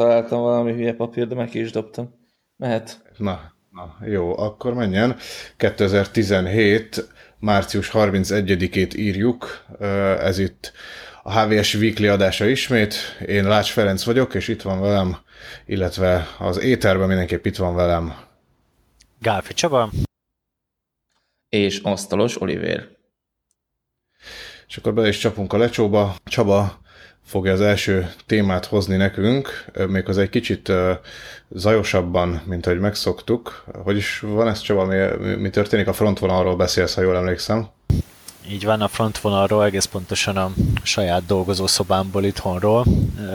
Találtam valami hülye papír, de meg ki is dobtam. Mehet. Na, na jó, akkor menjen. 2017. március 31-ét írjuk. Ez itt a HVS Weekly adása ismét. Én Lács Ferenc vagyok, és itt van velem, illetve az éterben mindenképp itt van velem. Gálfi Csaba. És Asztalos Oliver. És akkor be is csapunk a lecsóba. Csaba fogja az első témát hozni nekünk, még az egy kicsit zajosabban, mint ahogy megszoktuk. Hogy is van ez Csaba, mi, mi történik? A frontvonalról beszélsz, ha jól emlékszem. Így van, a frontvonalról, egész pontosan a saját dolgozószobámból itthonról,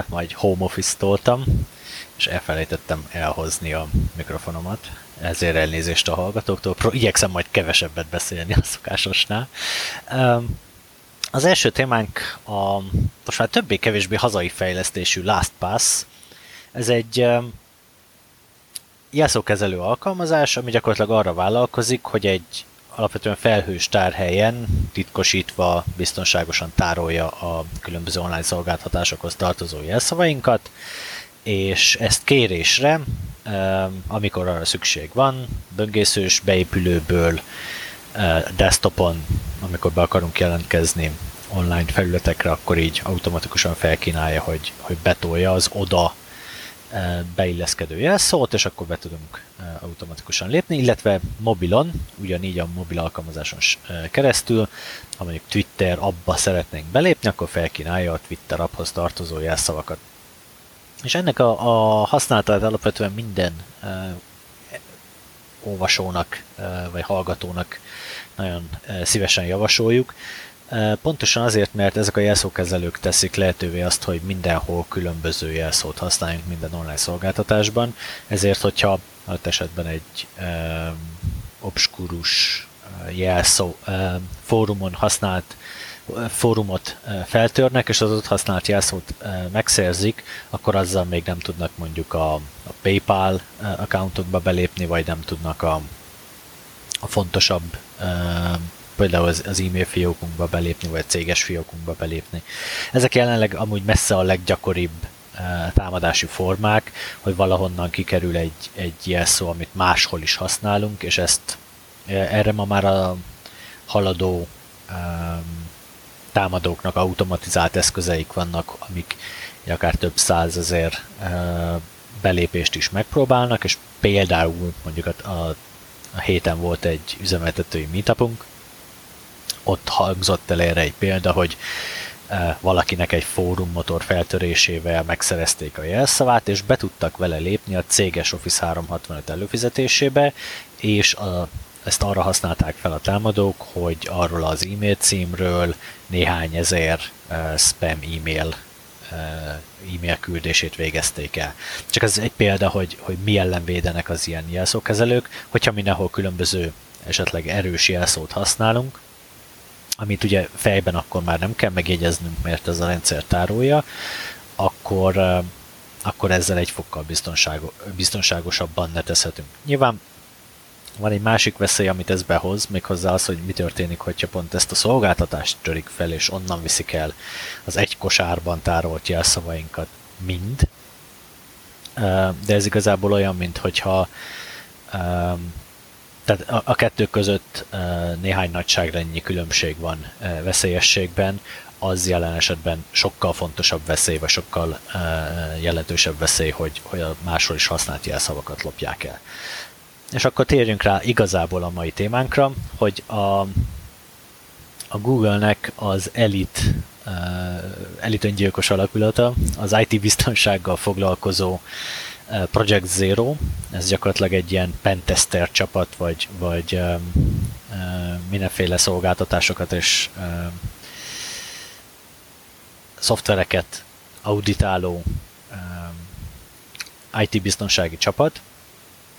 majd home office és elfelejtettem elhozni a mikrofonomat. Ezért elnézést a hallgatóktól. Igyekszem majd kevesebbet beszélni a szokásosnál. Az első témánk a most már többé-kevésbé hazai fejlesztésű LastPass. Ez egy jelszókezelő alkalmazás, ami gyakorlatilag arra vállalkozik, hogy egy alapvetően felhős tárhelyen titkosítva biztonságosan tárolja a különböző online szolgáltatásokhoz tartozó jelszavainkat, és ezt kérésre, amikor arra szükség van, böngészős beépülőből, desktopon, amikor be akarunk jelentkezni online felületekre, akkor így automatikusan felkínálja, hogy, hogy betolja az oda beilleszkedő jelszót, és akkor be tudunk automatikusan lépni, illetve mobilon, ugyanígy a mobil alkalmazáson keresztül, ha mondjuk Twitter abba szeretnénk belépni, akkor felkínálja a Twitter apphoz tartozó jelszavakat. És ennek a, a használatát alapvetően minden olvasónak vagy hallgatónak nagyon szívesen javasoljuk. Pontosan azért, mert ezek a jelszókezelők teszik lehetővé azt, hogy mindenhol különböző jelszót használjunk minden online szolgáltatásban, ezért, hogyha hát esetben egy obskurus jelszó um, fórumon használt fórumot feltörnek, és az ott használt jelszót megszerzik, akkor azzal még nem tudnak mondjuk a, a PayPal accountokba belépni, vagy nem tudnak a, a fontosabb például az, az e-mail fiókunkba belépni, vagy a céges fiókunkba belépni. Ezek jelenleg amúgy messze a leggyakoribb támadási formák, hogy valahonnan kikerül egy, egy jelszó, amit máshol is használunk, és ezt erre ma már a haladó um, támadóknak automatizált eszközeik vannak, amik akár több százezer belépést is megpróbálnak, és például mondjuk a, a, a héten volt egy üzemeltetői meetupunk, ott hangzott el erre egy példa, hogy valakinek egy fórummotor feltörésével megszerezték a jelszavát, és be tudtak vele lépni a céges Office 365 előfizetésébe, és a, ezt arra használták fel a támadók, hogy arról az e-mail címről néhány ezer uh, spam e-mail uh, e-mail küldését végezték el. Csak ez egy példa, hogy, hogy mi ellen védenek az ilyen jelszókezelők, hogyha mindenhol különböző esetleg erős jelszót használunk, amit ugye fejben akkor már nem kell megjegyeznünk, mert ez a rendszer tárolja, akkor, akkor ezzel egy fokkal biztonságos, biztonságosabban netezhetünk. Nyilván van egy másik veszély, amit ez behoz, méghozzá az, hogy mi történik, hogyha pont ezt a szolgáltatást törik fel, és onnan viszik el az egy kosárban tárolt jelszavainkat mind. De ez igazából olyan, mint hogyha tehát a, kettő között néhány nagyságrennyi különbség van veszélyességben, az jelen esetben sokkal fontosabb veszély, vagy sokkal jelentősebb veszély, hogy, hogy a máshol is használt jelszavakat lopják el. És akkor térjünk rá igazából a mai témánkra, hogy a, a Google-nek az elit, uh, elit öngyilkos alakulata, az IT biztonsággal foglalkozó Eh, Project Zero, ez gyakorlatilag egy ilyen pentester csapat, vagy, vagy um, um, mindenféle szolgáltatásokat és um, szoftvereket auditáló IT biztonsági csapat,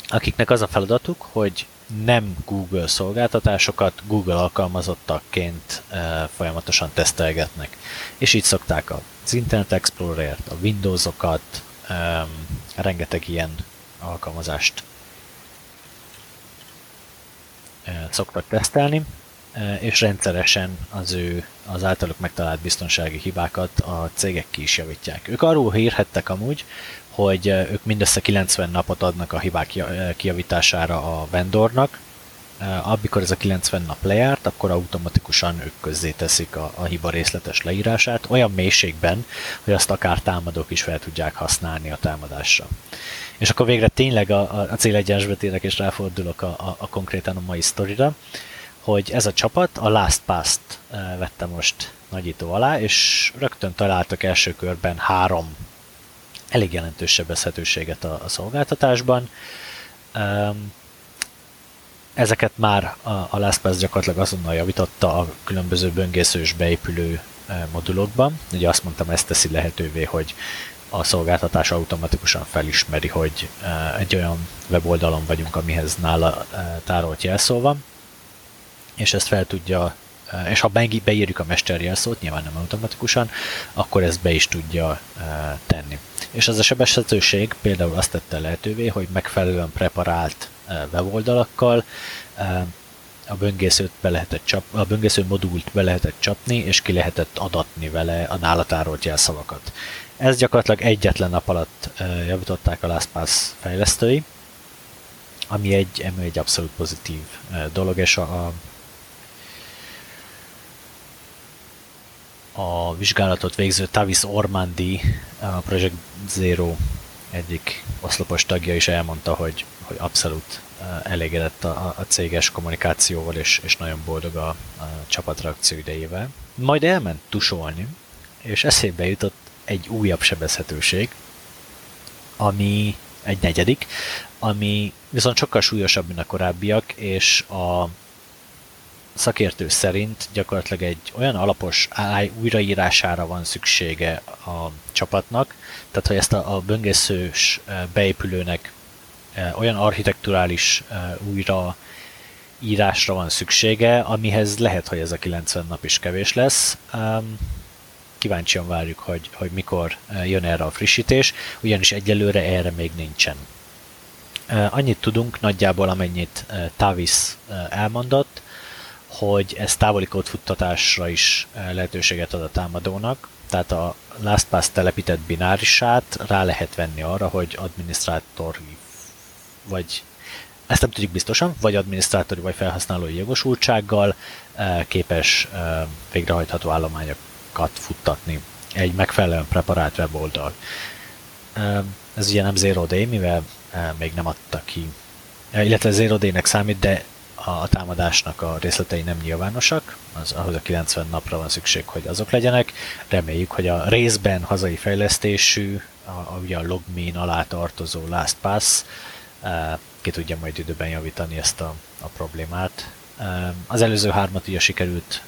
akiknek az a feladatuk, hogy nem Google szolgáltatásokat Google alkalmazottakként e, folyamatosan tesztelgetnek. És így szokták az Internet Explorer-t, a Windows-okat, um, rengeteg ilyen alkalmazást uh, szoktak tesztelni. és rendszeresen az ő az általuk megtalált biztonsági hibákat a cégek ki is javítják. Ők arról hírhettek amúgy, hogy ők mindössze 90 napot adnak a hibák kijavítására a vendornak, amikor ez a 90 nap lejárt, akkor automatikusan ők közzé teszik a, a hiba részletes leírását, olyan mélységben, hogy azt akár támadók is fel tudják használni a támadásra. És akkor végre tényleg a, a célegyensbe térek és ráfordulok a, a, a konkrétan a mai sztorira, hogy ez a csapat a Last Pass-t vette most nagyító alá, és rögtön találtak első körben három elég jelentős sebezhetőséget a, a szolgáltatásban. Ezeket már a, a LastPass gyakorlatilag azonnal javította a különböző böngészős beépülő modulokban. Ugye azt mondtam, ezt teszi lehetővé, hogy a szolgáltatás automatikusan felismeri, hogy egy olyan weboldalon vagyunk, amihez nála tárolt jelszó van, és ezt fel tudja, és ha beírjuk a mesterjelszót, nyilván nem automatikusan, akkor ezt be is tudja tenni. És ez a sebezhetőség például azt tette lehetővé, hogy megfelelően preparált weboldalakkal a böngészőt be lehetett csap, a böngésző modult be lehetett csapni, és ki lehetett adatni vele a nála jelszavakat. Ez gyakorlatilag egyetlen nap alatt javították a LastPass fejlesztői, ami egy, ami egy abszolút pozitív dolog, és a vizsgálatot végző Tavis Ormandi, a Project Zero egyik oszlopos tagja is elmondta, hogy, hogy abszolút elégedett a, a céges kommunikációval, és, és nagyon boldog a, a csapatreakció idejével. Majd elment tusolni, és eszébe jutott egy újabb sebezhetőség, ami egy negyedik, ami viszont sokkal súlyosabb, mint a korábbiak, és a szakértő szerint gyakorlatilag egy olyan alapos AI újraírására van szüksége a csapatnak, tehát hogy ezt a, a böngészős beépülőnek olyan architekturális újra írásra van szüksége, amihez lehet, hogy ez a 90 nap is kevés lesz. Kíváncsian várjuk, hogy, hogy mikor jön erre a frissítés, ugyanis egyelőre erre még nincsen. Annyit tudunk nagyjából, amennyit Tavis elmondott, hogy ez távoli kódfuttatásra is lehetőséget ad a támadónak, tehát a LastPass telepített binárisát rá lehet venni arra, hogy adminisztrátori vagy ezt nem tudjuk biztosan, vagy adminisztrátori, vagy felhasználói jogosultsággal képes végrehajtható állományokat futtatni egy megfelelően preparált weboldal. Ez ugye nem Zero Day, mivel még nem adta ki, illetve Zero Day-nek számít, de a támadásnak a részletei nem nyilvánosak, az, ahhoz a 90 napra van szükség, hogy azok legyenek. Reméljük, hogy a részben hazai fejlesztésű, a, a, ugye a logmin alá tartozó LastPass ki tudja majd időben javítani ezt a, a problémát. Az előző hármat ugye sikerült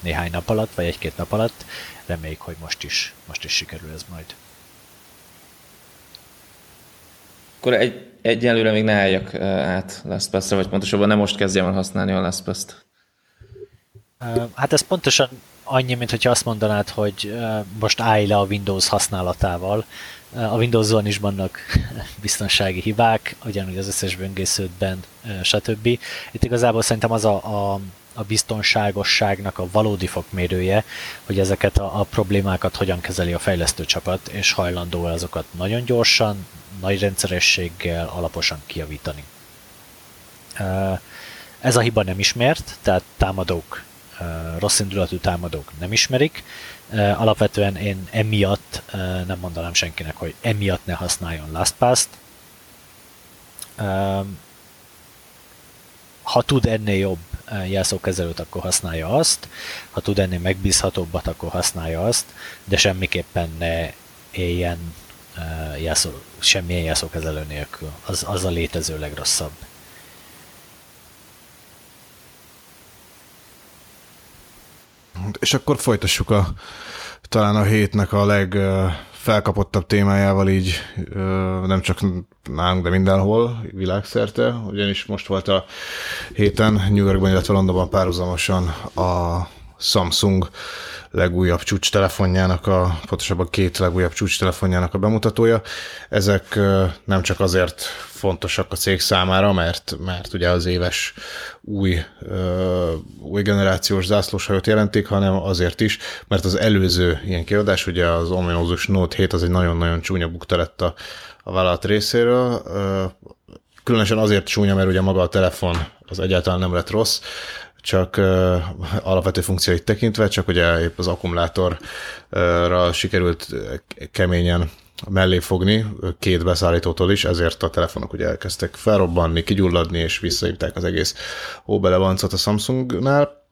néhány nap alatt, vagy egy-két nap alatt, reméljük, hogy most is, most is sikerül ez majd. Akkor egy, egyelőre még ne álljak át LastPass-ra, vagy pontosabban nem most kezdjem el használni a LastPass-t. Hát ez pontosan annyi, mint hogyha azt mondanád, hogy most állj le a Windows használatával. A Windows-on is vannak biztonsági hibák, ugyanúgy az összes böngésződben, stb. Itt igazából szerintem az a, a, a biztonságosságnak a valódi fokmérője, hogy ezeket a, a problémákat hogyan kezeli a fejlesztő csapat, és hajlandó azokat nagyon gyorsan, nagy rendszerességgel alaposan kijavítani. Ez a hiba nem ismert, tehát támadók, rossz indulatú támadók nem ismerik. Alapvetően én emiatt nem mondanám senkinek, hogy emiatt ne használjon LastPass-t. Ha tud ennél jobb jelszókezelőt, akkor használja azt, ha tud ennél megbízhatóbbat, akkor használja azt, de semmiképpen ne éljen jelszó, semmilyen jelszókezelő nélkül. Az, az a létező legrosszabb. És akkor folytassuk a talán a hétnek a legfelkapottabb témájával így nem csak nálunk, de mindenhol, világszerte, ugyanis most volt a héten New Yorkban, illetve Londonban párhuzamosan a Samsung legújabb csúcs telefonjának, a, pontosabban két legújabb csúcs telefonjának a bemutatója. Ezek nem csak azért fontosak a cég számára, mert, mert ugye az éves új, új generációs zászlóshajót jelentik, hanem azért is, mert az előző ilyen kiadás, ugye az ominózus Note 7, az egy nagyon-nagyon csúnya bukta lett a, a vállalat részéről. Különösen azért csúnya, mert ugye maga a telefon az egyáltalán nem lett rossz, csak uh, alapvető funkcióit tekintve, csak ugye épp az akkumulátorra sikerült keményen mellé fogni két beszállítótól is, ezért a telefonok ugye elkezdtek felrobbanni, kigyulladni, és visszahívták az egész óbelevancot a Samsungnál.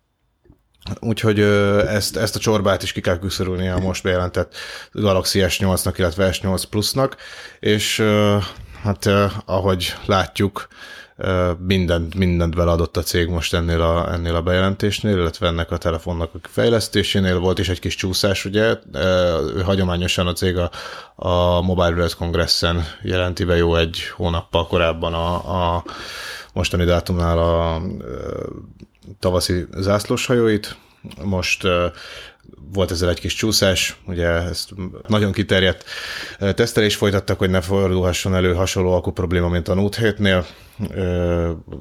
Úgyhogy ezt, ezt a csorbát is ki kell küszörülni a most bejelentett Galaxy S8-nak, illetve S8 Plus-nak, és hát ahogy látjuk, mindent, mindent beleadott a cég most ennél a, ennél a bejelentésnél, illetve ennek a telefonnak a fejlesztésénél volt is egy kis csúszás, ugye, hagyományosan a cég a, a Mobile World Congressen jelenti be jó egy hónappal korábban a, a mostani dátumnál a, a tavaszi zászlóshajóit, most volt ezzel egy kis csúszás, ugye ezt nagyon kiterjedt tesztelés folytattak, hogy ne fordulhasson elő hasonló alkú probléma, mint a Note 7-nél,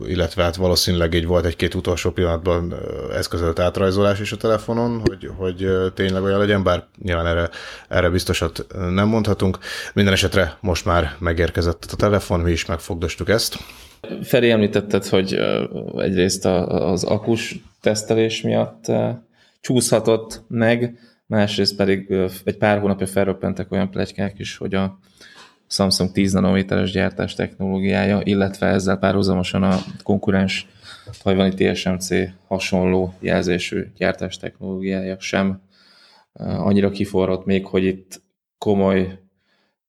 illetve hát valószínűleg így volt egy-két utolsó pillanatban eszközölt átrajzolás is a telefonon, hogy, hogy tényleg olyan legyen, bár nyilván erre, erre biztosat nem mondhatunk. Minden esetre most már megérkezett a telefon, mi is megfogdostuk ezt. Feri említetted, hogy egyrészt az akus tesztelés miatt csúszhatott meg, másrészt pedig egy pár hónapja felröppentek olyan plegykák is, hogy a Samsung 10 nanométeres gyártás technológiája, illetve ezzel párhuzamosan a konkurens tajvani TSMC hasonló jelzésű gyártás technológiája sem annyira kiforrott még, hogy itt komoly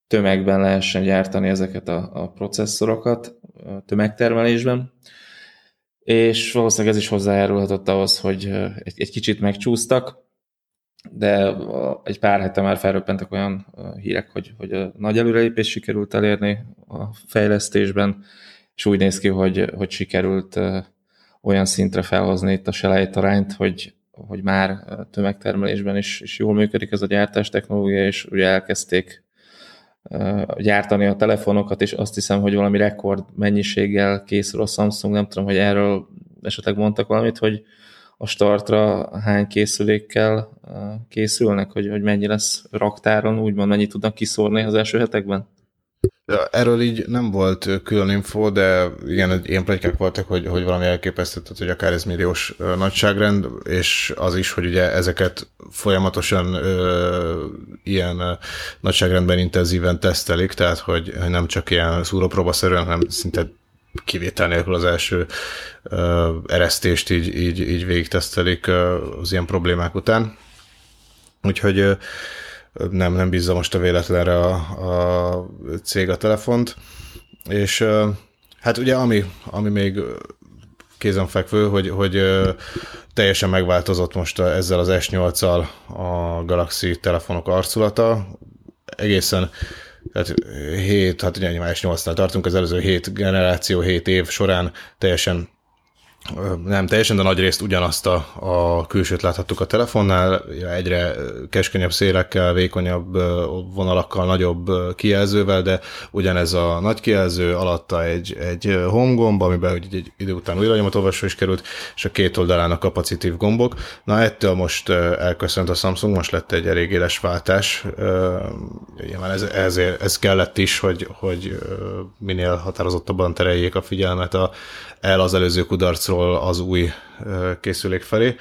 tömegben lehessen gyártani ezeket a, a processzorokat tömegtermelésben és valószínűleg ez is hozzájárulhatott ahhoz, hogy egy, egy kicsit megcsúsztak, de egy pár hete már felröppentek olyan hírek, hogy, hogy a nagy előrelépés sikerült elérni a fejlesztésben, és úgy néz ki, hogy, hogy sikerült olyan szintre felhozni itt a selejtarányt, hogy, hogy már tömegtermelésben is, is jól működik ez a gyártás technológia, és ugye elkezdték gyártani a telefonokat, és azt hiszem, hogy valami rekord mennyiséggel készül a Samsung, nem tudom, hogy erről esetleg mondtak valamit, hogy a startra hány készülékkel készülnek, hogy, hogy mennyi lesz raktáron, úgymond mennyit tudnak kiszórni az első hetekben? Erről így nem volt külön info, de igen, ilyen plegykák voltak, hogy, hogy valami elképesztő, hogy akár ez milliós nagyságrend, és az is, hogy ugye ezeket folyamatosan ö, ilyen ö, nagyságrendben intenzíven tesztelik, tehát hogy nem csak ilyen szúrópróbaszerűen, hanem szinte kivétel nélkül az első ö, eresztést így, így, így végig tesztelik ö, az ilyen problémák után. Úgyhogy ö, nem, nem bízza most a véletlenre a, a cég a telefont. És hát ugye ami, ami még kézenfekvő, hogy, hogy teljesen megváltozott most ezzel az S8-al a Galaxy telefonok arculata. Egészen tehát 7, hát ugye S8-nál tartunk, az előző 7 generáció, 7 év során teljesen nem teljesen, de nagy részt ugyanazt a, a külsőt láthattuk a telefonnál, egyre keskenyebb szélekkel, vékonyabb vonalakkal, nagyobb kijelzővel, de ugyanez a nagy kijelző, alatta egy, egy home gomb, amiben egy, egy idő után újra nyomatolvasó is került, és a két oldalán a kapacitív gombok. Na ettől most elköszönt a Samsung, most lett egy elég éles váltás. Nyilván ez, ezért, ez kellett is, hogy, hogy minél határozottabban tereljék a figyelmet a, el az előző kudarcról az új készülék felé.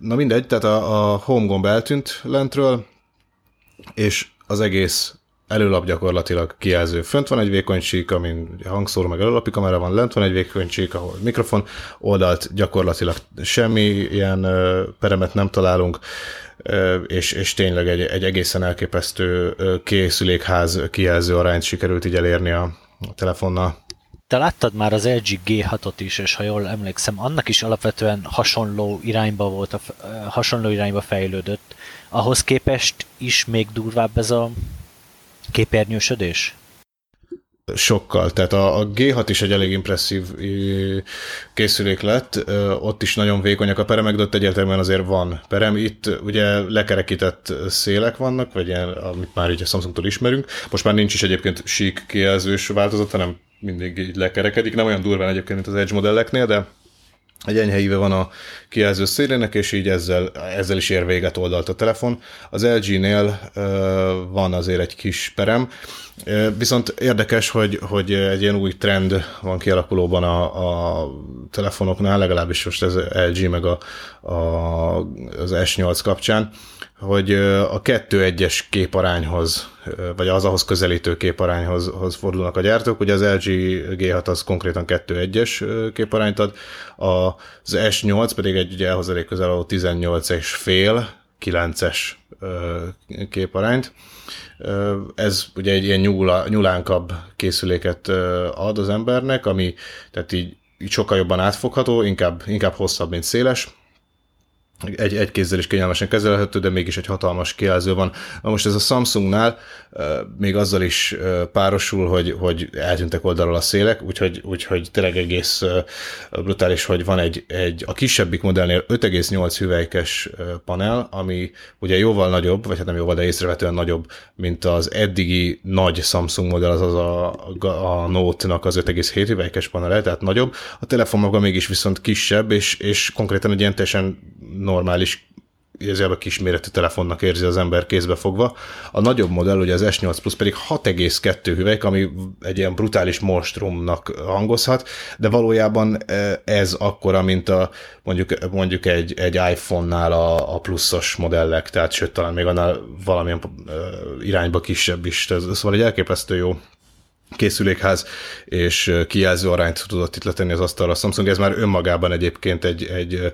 Na mindegy, tehát a, a home gomb eltűnt lentről, és az egész előlap gyakorlatilag kijelző. Fönt van egy vékony csík, amin hangszóró meg előlapi kamera van, lent van egy vékony csík, ahol mikrofon, oldalt gyakorlatilag semmi ilyen peremet nem találunk, és, és tényleg egy, egy egészen elképesztő készülékház kijelző arányt sikerült így elérni a telefonnal te láttad már az LG G6-ot is, és ha jól emlékszem, annak is alapvetően hasonló irányba volt, a, hasonló irányba fejlődött. Ahhoz képest is még durvább ez a képernyősödés? sokkal. Tehát a, a G6 is egy elég impresszív készülék lett, ott is nagyon vékonyak a peremek, de ott egyértelműen azért van perem. Itt ugye lekerekített szélek vannak, vagy ilyen, amit már ugye Samsungtól ismerünk. Most már nincs is egyébként sík kijelzős változat, hanem mindig így lekerekedik. Nem olyan durván egyébként, mint az Edge modelleknél, de egy enyhe íve van a kijelző szélének, és így ezzel, ezzel is ér véget oldalt a telefon. Az LG-nél uh, van azért egy kis perem, viszont érdekes, hogy, hogy egy ilyen új trend van kialakulóban a, a telefonoknál, legalábbis most ez LG meg a, a, az S8 kapcsán, hogy a 2-1-es képarányhoz, vagy az ahhoz közelítő képarányhoz hoz fordulnak a gyártók. Ugye az LG G6 az konkrétan 2-1-es képarányt ad, az S8 pedig egy ugye ahhoz elég közel a 18-es fél, 9-es képarányt. Ez ugye egy ilyen nyúla, nyulánkabb készüléket ad az embernek, ami tehát így, így sokkal jobban átfogható, inkább, inkább hosszabb, mint széles egy, egy kézzel is kényelmesen kezelhető, de mégis egy hatalmas kijelző van. Na most ez a Samsungnál még azzal is párosul, hogy, hogy eltűntek oldalról a szélek, úgyhogy, úgyhogy tényleg egész brutális, hogy van egy, egy a kisebbik modellnél 5,8 hüvelykes panel, ami ugye jóval nagyobb, vagy hát nem jóval, de észrevetően nagyobb, mint az eddigi nagy Samsung modell, azaz a, a Note-nak az 5,7 hüvelykes panel, tehát nagyobb. A telefon maga mégis viszont kisebb, és, és konkrétan egy ilyen teljesen normális a kisméretű telefonnak érzi az ember kézbe fogva. A nagyobb modell, ugye az S8 Plus pedig 6,2 hüvelyk, ami egy ilyen brutális monstrumnak hangozhat, de valójában e, ez akkora, mint a mondjuk, mondjuk egy, egy iPhone-nál a, a pluszos modellek, tehát sőt, talán még annál valamilyen e, irányba kisebb is. Szóval egy elképesztő jó készülékház és kijelző arányt tudott itt letenni az asztalra a Samsung. Ez már önmagában egyébként egy, egy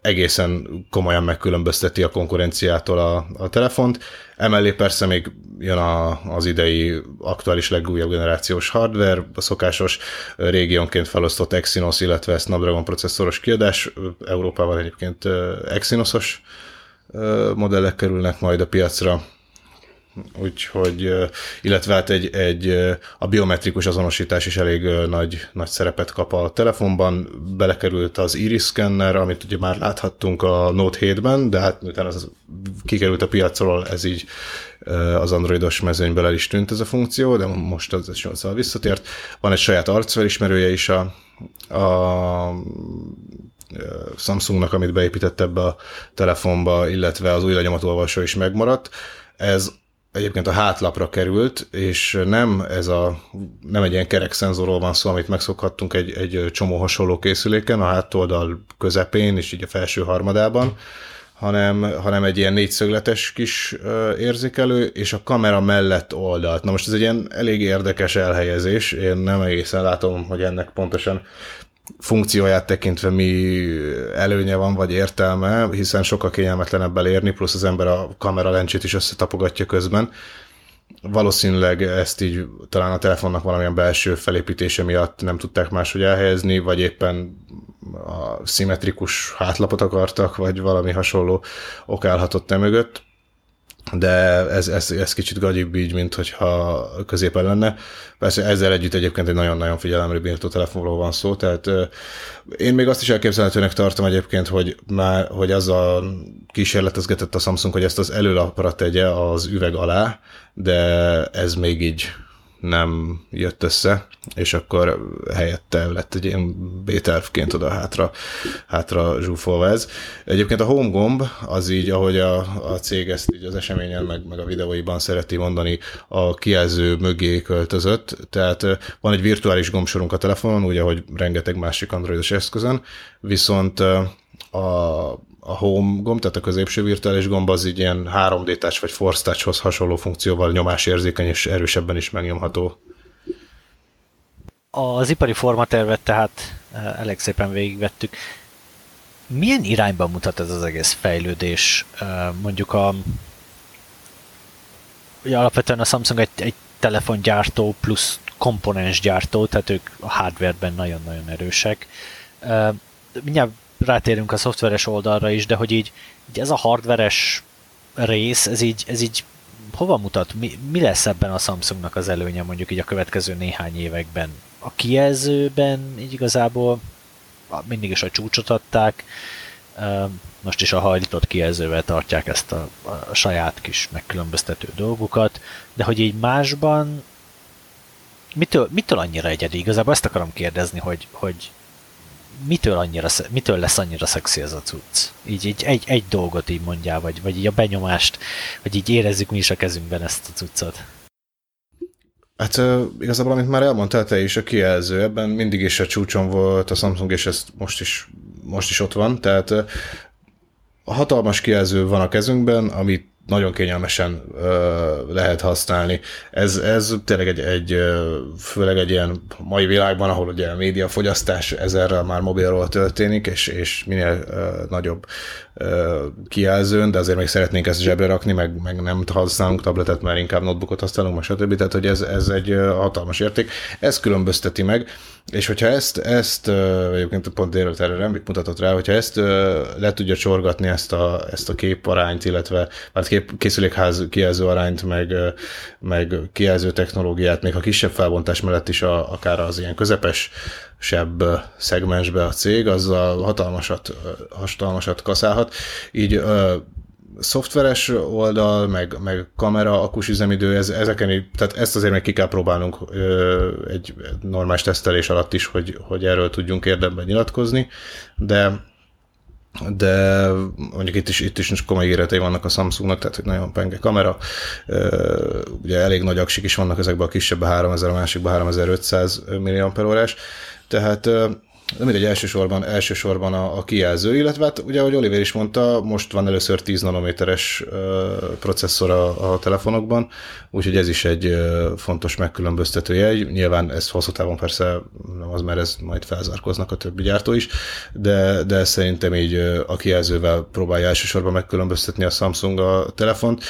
egészen komolyan megkülönbözteti a konkurenciától a, a telefont. Emellé persze még jön a, az idei aktuális legújabb generációs hardware, a szokásos régiónként felosztott Exynos, illetve Snapdragon processzoros kiadás. Európában egyébként Exynosos modellek kerülnek majd a piacra úgyhogy, illetve hát egy, egy, a biometrikus azonosítás is elég nagy, nagy szerepet kap a telefonban, belekerült az iris scanner, amit ugye már láthattunk a Note 7-ben, de hát miután az kikerült a piacról, ez így az androidos mezőnyből el is tűnt ez a funkció, de most az 8 visszatért. Van egy saját arcfelismerője is a, a Samsungnak, amit beépített ebbe a telefonba, illetve az új lenyomatolvasó is megmaradt. Ez egyébként a hátlapra került, és nem ez a, nem egy ilyen kerek szenzorról van szó, amit megszokhattunk egy, egy csomó hasonló készüléken, a hátoldal közepén és így a felső harmadában, hanem, hanem egy ilyen négyszögletes kis érzékelő, és a kamera mellett oldalt. Na most ez egy ilyen elég érdekes elhelyezés, én nem egészen látom, hogy ennek pontosan funkcióját tekintve mi előnye van, vagy értelme, hiszen sokkal kényelmetlenebb elérni, plusz az ember a kamera lencsét is összetapogatja közben. Valószínűleg ezt így talán a telefonnak valamilyen belső felépítése miatt nem tudták máshogy elhelyezni, vagy éppen a szimmetrikus hátlapot akartak, vagy valami hasonló okálhatott e mögött de ez, ez, ez kicsit gagyibb így, mint hogyha középen lenne. Persze ezzel együtt egyébként egy nagyon-nagyon figyelemre bírtó telefonról van szó, tehát én még azt is elképzelhetőnek tartom egyébként, hogy már, hogy az a kísérletezgetett a Samsung, hogy ezt az előlapra tegye az üveg alá, de ez még így nem jött össze, és akkor helyette lett egy ilyen B-tervként oda hátra, hátra zsúfolva ez. Egyébként a home gomb az így, ahogy a, a cég ezt így az eseményen, meg, meg a videóiban szereti mondani, a kijelző mögé költözött, tehát van egy virtuális gombsorunk a telefonon, úgy, ahogy rengeteg másik androidos eszközön, viszont a a home gomb, tehát a középső virtuális gomb az így ilyen 3D touch vagy force touchhoz hasonló funkcióval nyomásérzékeny és erősebben is megnyomható. Az ipari formatervet tehát eh, elég szépen végigvettük. Milyen irányban mutat ez az egész fejlődés? Eh, mondjuk a ugye alapvetően a Samsung egy, egy telefongyártó plusz komponensgyártó, tehát ők a hardwareben nagyon-nagyon erősek. Eh, mindjárt rátérünk a szoftveres oldalra is, de hogy így, így ez a hardveres rész, ez így, ez így hova mutat, mi, mi lesz ebben a Samsungnak az előnye mondjuk így a következő néhány években? A kijelzőben így igazából mindig is a csúcsot adták, most is a hajlított kijelzővel tartják ezt a, a saját kis megkülönböztető dolgukat, de hogy így másban mitől, mitől annyira egyedi? Igazából ezt akarom kérdezni, hogy, hogy mitől, annyira, mitől lesz annyira szexi ez a cucc? Így, így egy, egy dolgot így mondjál, vagy, vagy így a benyomást, hogy így érezzük mi is a kezünkben ezt a cuccot. Hát igazából, amit már elmondtál te is, a kijelző, ebben mindig is a csúcson volt a Samsung, és ez most is, most is ott van, tehát uh, hatalmas kijelző van a kezünkben, amit nagyon kényelmesen ö, lehet használni. Ez, ez tényleg egy, egy, főleg egy ilyen mai világban, ahol ugye a médiafogyasztás ezerrel már mobilról történik, és, és minél ö, nagyobb ö, kijelzőn, de azért még szeretnénk ezt zsebre rakni, meg, meg nem használunk tabletet, mert inkább notebookot használunk, meg stb. Tehát, hogy ez, ez egy hatalmas érték. Ez különbözteti meg, és hogyha ezt, ezt egyébként pont délőtt erre Rembik mutatott rá, hogyha ezt le tudja csorgatni ezt a, ezt a képarányt, illetve hát kép, készülékház kijelző arányt, meg, meg kijelző technológiát, még a kisebb felbontás mellett is a, akár az ilyen közepes sebb szegmensbe a cég, azzal hatalmasat, hatalmasat kaszálhat. Így szoftveres oldal, meg, meg kamera, akus üzemidő, ez, ezeken, tehát ezt azért meg ki kell próbálnunk ö, egy normális tesztelés alatt is, hogy, hogy erről tudjunk érdemben nyilatkozni, de de mondjuk itt is, itt is komoly íretei vannak a Samsungnak, tehát hogy nagyon penge kamera, ugye elég nagy aksik is vannak ezekben a kisebb 3000, a másikban 3500 mAh, tehát de mindegy, elsősorban, elsősorban a, a kijelző, illetve hát ugye, ahogy Oliver is mondta, most van először 10 nanométeres processzor a, a telefonokban, úgyhogy ez is egy fontos megkülönböztető jegy. Nyilván ez hosszú távon persze nem az, mert ez majd felzárkoznak a többi gyártó is, de, de szerintem így a kijelzővel próbálja elsősorban megkülönböztetni a Samsung a telefont,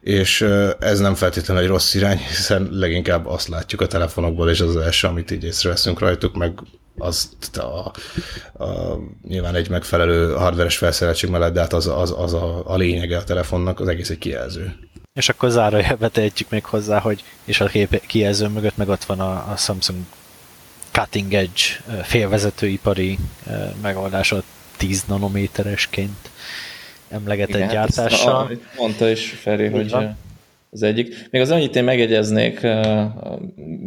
és ez nem feltétlenül egy rossz irány, hiszen leginkább azt látjuk a telefonokból, és az első, amit így észreveszünk rajtuk, meg az a, a, nyilván egy megfelelő hardveres felszereltség mellett, de hát az, az, az a, a lényege a telefonnak, az egész egy kijelző. És akkor zárójelbe tehetjük még hozzá, hogy és a kép, kijelző mögött meg ott van a, a Samsung cutting edge félvezetőipari megoldása 10 nanométeresként emlegetett Igen, gyártással. Ezt, a, mondta is Feri, Így hogy van. az egyik. Még az annyit én megegyeznék,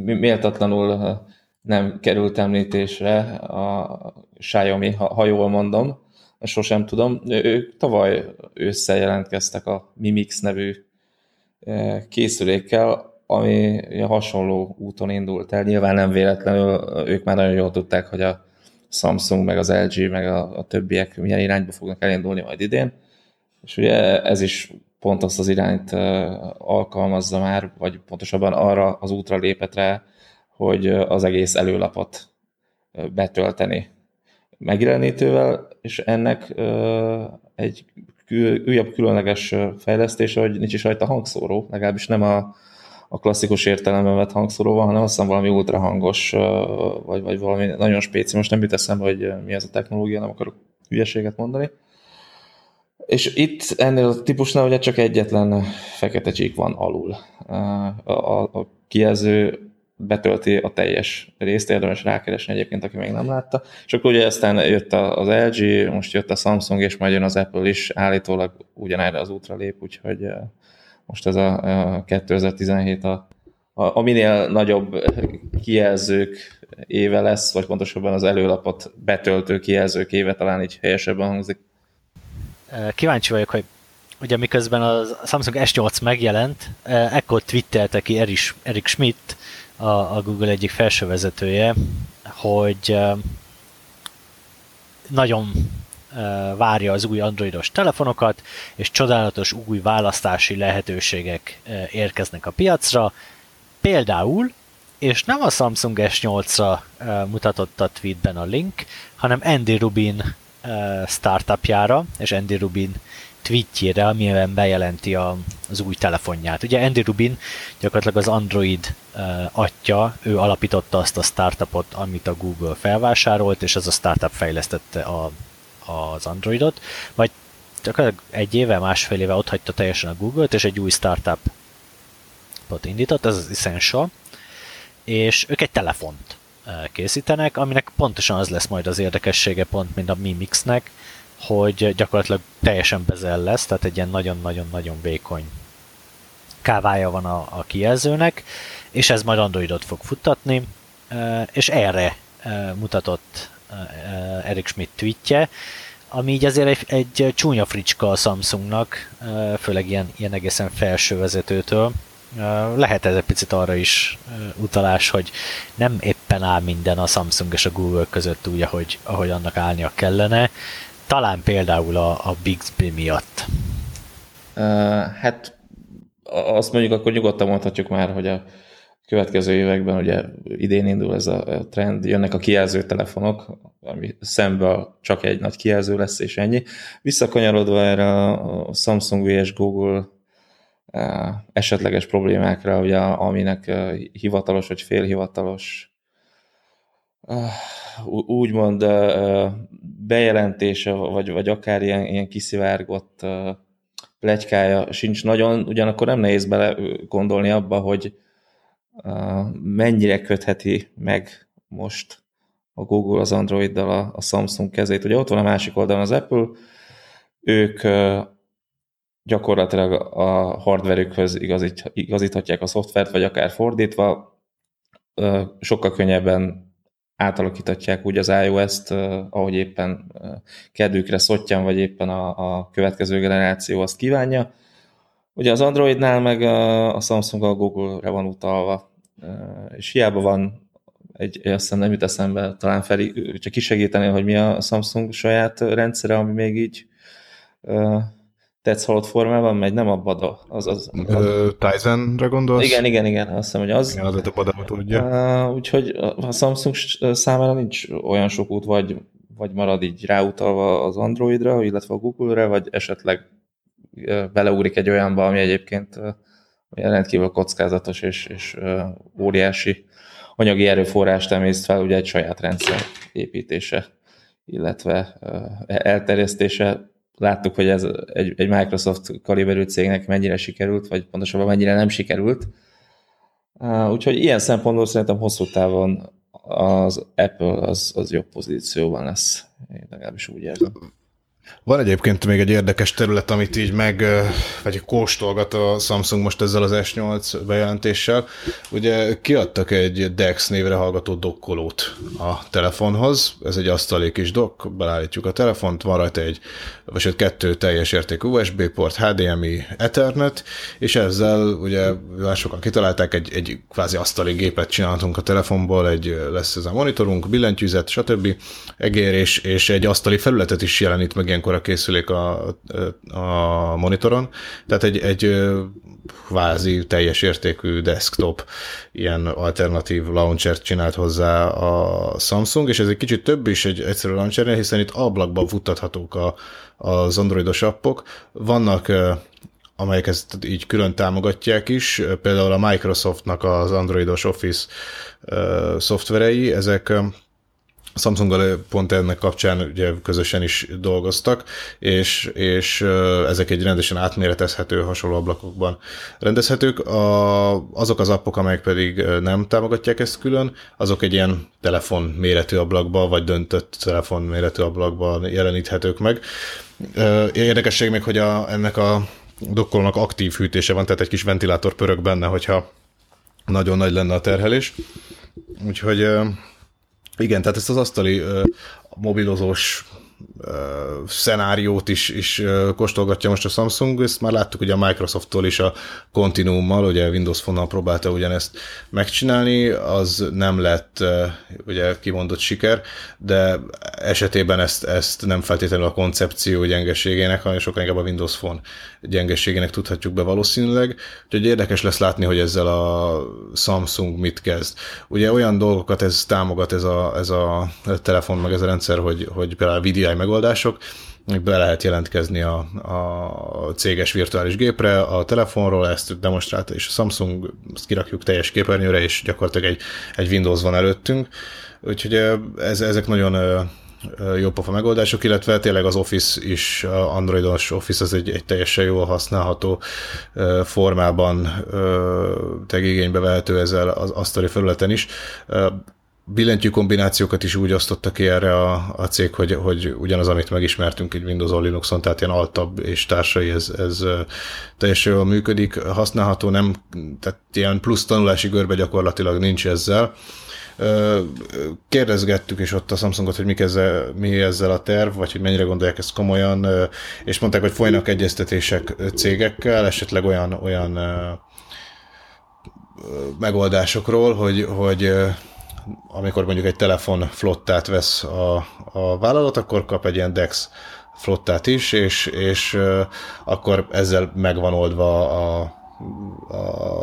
méltatlanul nem került említésre a Xiaomi, ha, ha jól mondom, sosem tudom. Ők tavaly ősszel jelentkeztek a Mimix nevű e, készülékkel, ami hasonló úton indult el. Nyilván nem véletlenül ők már nagyon jól tudták, hogy a Samsung, meg az LG, meg a, a többiek milyen irányba fognak elindulni majd idén. És ugye ez is pont azt az irányt e, alkalmazza már, vagy pontosabban arra az útra lépett rá, hogy az egész előlapot betölteni megjelenítővel, és ennek egy újabb különleges fejlesztése, hogy nincs is rajta hangszóró, legalábbis nem a, a klasszikus értelemben vett hangszóró hanem azt hiszem valami ultrahangos, vagy, vagy valami nagyon spéci, most nem jut eszembe, hogy mi ez a technológia, nem akarok hülyeséget mondani. És itt ennél a típusnál ugye csak egyetlen fekete csík van alul. A, a, a kijelző betölti a teljes részt, érdemes rákeresni egyébként, aki még nem látta. És akkor ugye aztán jött az LG, most jött a Samsung, és majd jön az Apple is, állítólag ugyanerre az útra lép, úgyhogy most ez a 2017 a, a, a minél nagyobb kijelzők éve lesz, vagy pontosabban az előlapot betöltő kijelzők éve, talán így helyesebben hangzik. Kíváncsi vagyok, hogy ugye miközben a Samsung S8 megjelent, ekkor twittelte ki Erik Schmidt, a, a Google egyik felső vezetője, hogy nagyon várja az új androidos telefonokat, és csodálatos új választási lehetőségek érkeznek a piacra. Például, és nem a Samsung S8-ra mutatott a tweetben a link, hanem Andy Rubin startupjára, és Andy Rubin tweetjére, amiben bejelenti az új telefonját. Ugye Andy Rubin gyakorlatilag az Android atya, ő alapította azt a startupot, amit a Google felvásárolt, és ez a startup fejlesztette a, az Androidot, majd gyakorlatilag egy éve, másfél éve ott hagyta teljesen a Google-t, és egy új startup appot indított, ez az Essential, és ők egy telefont készítenek, aminek pontosan az lesz majd az érdekessége pont, mint a Mi Mixnek, hogy gyakorlatilag teljesen bezel lesz, tehát egy ilyen nagyon-nagyon-nagyon vékony kávája van a, a kijelzőnek, és ez majd Androidot fog futtatni, és erre mutatott Erik Schmidt tweetje, ami így azért egy, egy csúnya fricska a Samsungnak, főleg ilyen, ilyen egészen felső vezetőtől. Lehet ez egy picit arra is utalás, hogy nem éppen áll minden a Samsung és a Google között úgy, ahogy, ahogy annak állnia kellene. Talán például a, a Bixby miatt. Uh, hát azt mondjuk akkor nyugodtan mondhatjuk már, hogy a következő években, ugye idén indul ez a trend, jönnek a kijelző telefonok, ami szemben csak egy nagy kijelző lesz, és ennyi. Visszakanyarodva erre a Samsung vs Google esetleges problémákra, ugye, aminek hivatalos vagy félhivatalos úgymond bejelentése, vagy, vagy akár ilyen, ilyen kiszivárgott plegykája sincs nagyon, ugyanakkor nem nehéz bele gondolni abba, hogy mennyire kötheti meg most a Google az Androiddal a, a Samsung kezét. Ugye ott van a másik oldalon az Apple, ők gyakorlatilag a hardverükhöz igazít, igazíthatják a szoftvert, vagy akár fordítva, sokkal könnyebben átalakíthatják úgy az iOS-t, ahogy éppen kedvükre szottyan, vagy éppen a, a következő generáció azt kívánja. Ugye az Androidnál meg a Samsung a Google-re van utalva, és hiába van egy, azt hiszem nem jut eszembe, talán Feri, csak kisegíteni, hogy mi a Samsung saját rendszere, ami még így tetsz halott formában megy, nem a Bada. Az, az, az, Tizenre gondolsz? Igen, igen, igen, azt hiszem, hogy az. Igen, az a Bada tudja. Uh, úgyhogy a Samsung számára nincs olyan sok út, vagy, vagy marad így ráutalva az Androidra, illetve a Google-re, vagy esetleg beleugrik egy olyanba, ami egyébként rendkívül kockázatos és, és óriási anyagi erőforrást emészt fel, ugye egy saját rendszer építése, illetve elterjesztése. Láttuk, hogy ez egy, egy Microsoft kaliberű cégnek mennyire sikerült, vagy pontosabban mennyire nem sikerült. Úgyhogy ilyen szempontból szerintem hosszú távon az Apple az, az jobb pozícióban lesz. Én legalábbis úgy érzem. Van egyébként még egy érdekes terület, amit így meg, vagy kóstolgat a Samsung most ezzel az S8 bejelentéssel. Ugye kiadtak egy DeX névre hallgató dokkolót a telefonhoz. Ez egy asztali kis dok, belállítjuk a telefont, van rajta egy, vagy egy kettő teljes értékű USB port, HDMI, Ethernet, és ezzel ugye már sokan kitalálták, egy, egy kvázi asztali gépet csinálhatunk a telefonból, egy lesz ez a monitorunk, billentyűzet, stb. egér, és, és egy asztali felületet is jelenít meg ilyenkor a készülék a, a monitoron, tehát egy, egy kvázi teljes értékű desktop ilyen alternatív launchert csinált hozzá a Samsung, és ez egy kicsit több is egy egyszerű launchernél, hiszen itt ablakban futtathatók a, az androidos appok. Vannak amelyek ezt így külön támogatják is, például a Microsoftnak az androidos Office szoftverei, ezek Samsunggal pont ennek kapcsán ugye közösen is dolgoztak, és, és ezek egy rendesen átméretezhető, hasonló ablakokban rendezhetők. A, azok az appok, amelyek pedig nem támogatják ezt külön, azok egy ilyen telefon méretű ablakba, vagy döntött telefon méretű ablakban jeleníthetők meg. Érdekesség még, hogy a, ennek a dokkolónak aktív hűtése van, tehát egy kis ventilátor pörög benne, hogyha nagyon nagy lenne a terhelés. Úgyhogy igen, tehát ezt az asztali uh, mobilozós szenáriót is, is kóstolgatja most a Samsung, ezt már láttuk ugye a Microsofttól is a Continuummal, ugye Windows Phone-nal próbálta ugyanezt megcsinálni, az nem lett ugye kimondott siker, de esetében ezt, ezt nem feltétlenül a koncepció gyengeségének, hanem sokkal inkább a Windows Phone gyengeségének tudhatjuk be valószínűleg. Úgyhogy érdekes lesz látni, hogy ezzel a Samsung mit kezd. Ugye olyan dolgokat ez támogat ez a, ez a telefon, meg ez a rendszer, hogy, hogy például VDI megoldások, be lehet jelentkezni a, a céges virtuális gépre, a telefonról ezt demonstrálta, és a Samsung ezt kirakjuk teljes képernyőre, és gyakorlatilag egy, egy Windows van előttünk. Úgyhogy ez, ezek nagyon jópofa megoldások, illetve tényleg az Office is, Androidos Office az egy, egy teljesen jól használható formában tegigénybe vehető ezzel az asztali felületen is billentyű kombinációkat is úgy osztotta ki erre a, a cég, hogy, hogy ugyanaz, amit megismertünk egy Windows Linuxon, tehát ilyen altabb és társai, ez, ez teljesen jól működik, használható, nem, tehát ilyen plusz tanulási görbe gyakorlatilag nincs ezzel. Kérdezgettük is ott a Samsungot, hogy mi ezzel, mi ezzel a terv, vagy hogy mennyire gondolják ezt komolyan, és mondták, hogy folynak egyeztetések cégekkel, esetleg olyan, olyan megoldásokról, hogy, hogy amikor mondjuk egy telefon flottát vesz a, a vállalat, akkor kap egy ilyen DEX flottát is, és, és akkor ezzel megvan oldva a,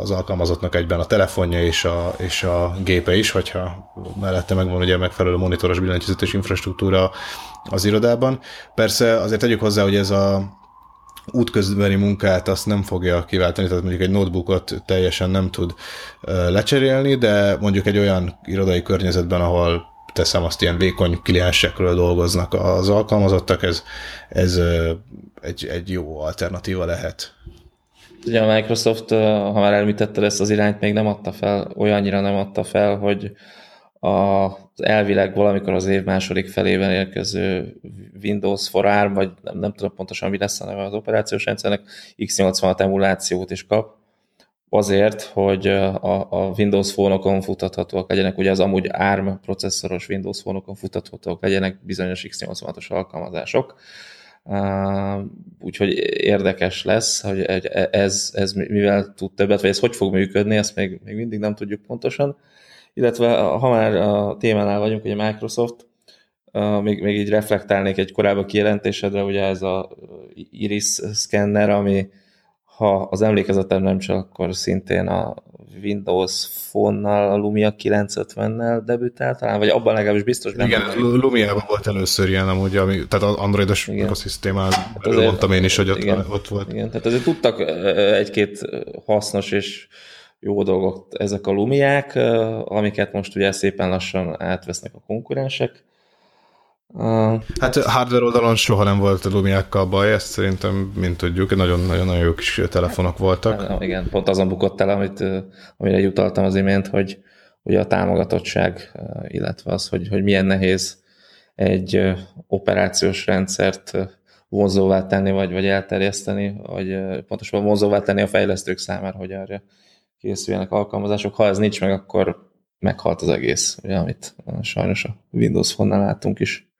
az alkalmazottnak egyben a telefonja és a, és a gépe is, hogyha mellette megvan ugye megfelelő monitoros billentyűzetes infrastruktúra az irodában. Persze azért tegyük hozzá, hogy ez a útközbeni munkát azt nem fogja kiváltani, tehát mondjuk egy notebookot teljesen nem tud lecserélni, de mondjuk egy olyan irodai környezetben, ahol teszem azt ilyen vékony kliensekről dolgoznak az alkalmazottak, ez, ez egy, egy jó alternatíva lehet. Ugye a Microsoft, ha már elmítetted ezt az irányt, még nem adta fel, olyannyira nem adta fel, hogy az elvileg valamikor az év második felében érkező Windows for ARM, vagy nem, nem tudom pontosan mi lesz a neve az operációs rendszernek, x86 emulációt is kap, azért, hogy a, a Windows fónokon futathatóak legyenek, ugye az amúgy ARM processzoros Windows fónokon futathatóak legyenek bizonyos x86-os alkalmazások. Úgyhogy érdekes lesz, hogy ez, ez mivel tud többet, vagy ez hogy fog működni, ezt még, még mindig nem tudjuk pontosan illetve ha már a témánál vagyunk, ugye Microsoft, még, még így reflektálnék egy korábbi kijelentésedre, ugye ez a Iris Scanner, ami ha az emlékezetem nem csak, akkor szintén a Windows Phone-nal, a Lumia 950-nel debütált, talán, vagy abban legalábbis biztos benne. Igen, Lumia-ban volt először ilyen amúgy, ami, tehát az androidos ökoszisztémán hát mondtam én is, hogy ott, igen, ott volt. Igen, tehát azért tudtak egy-két hasznos és jó dolgok ezek a lumiák, amiket most ugye szépen lassan átvesznek a konkurensek. Hát hardware oldalon soha nem volt a lumiákkal baj, ezt szerintem, mint tudjuk, nagyon-nagyon jó kis telefonok voltak. Hát, igen, pont azon bukott el, amit, amire jutaltam az imént, hogy ugye a támogatottság, illetve az, hogy, hogy milyen nehéz egy operációs rendszert vonzóvá tenni, vagy, vagy elterjeszteni, vagy pontosabban vonzóvá tenni a fejlesztők számára, hogy arra készüljenek alkalmazások. Ha ez nincs meg, akkor meghalt az egész, ugye, amit sajnos a Windows Phone-nál láttunk is.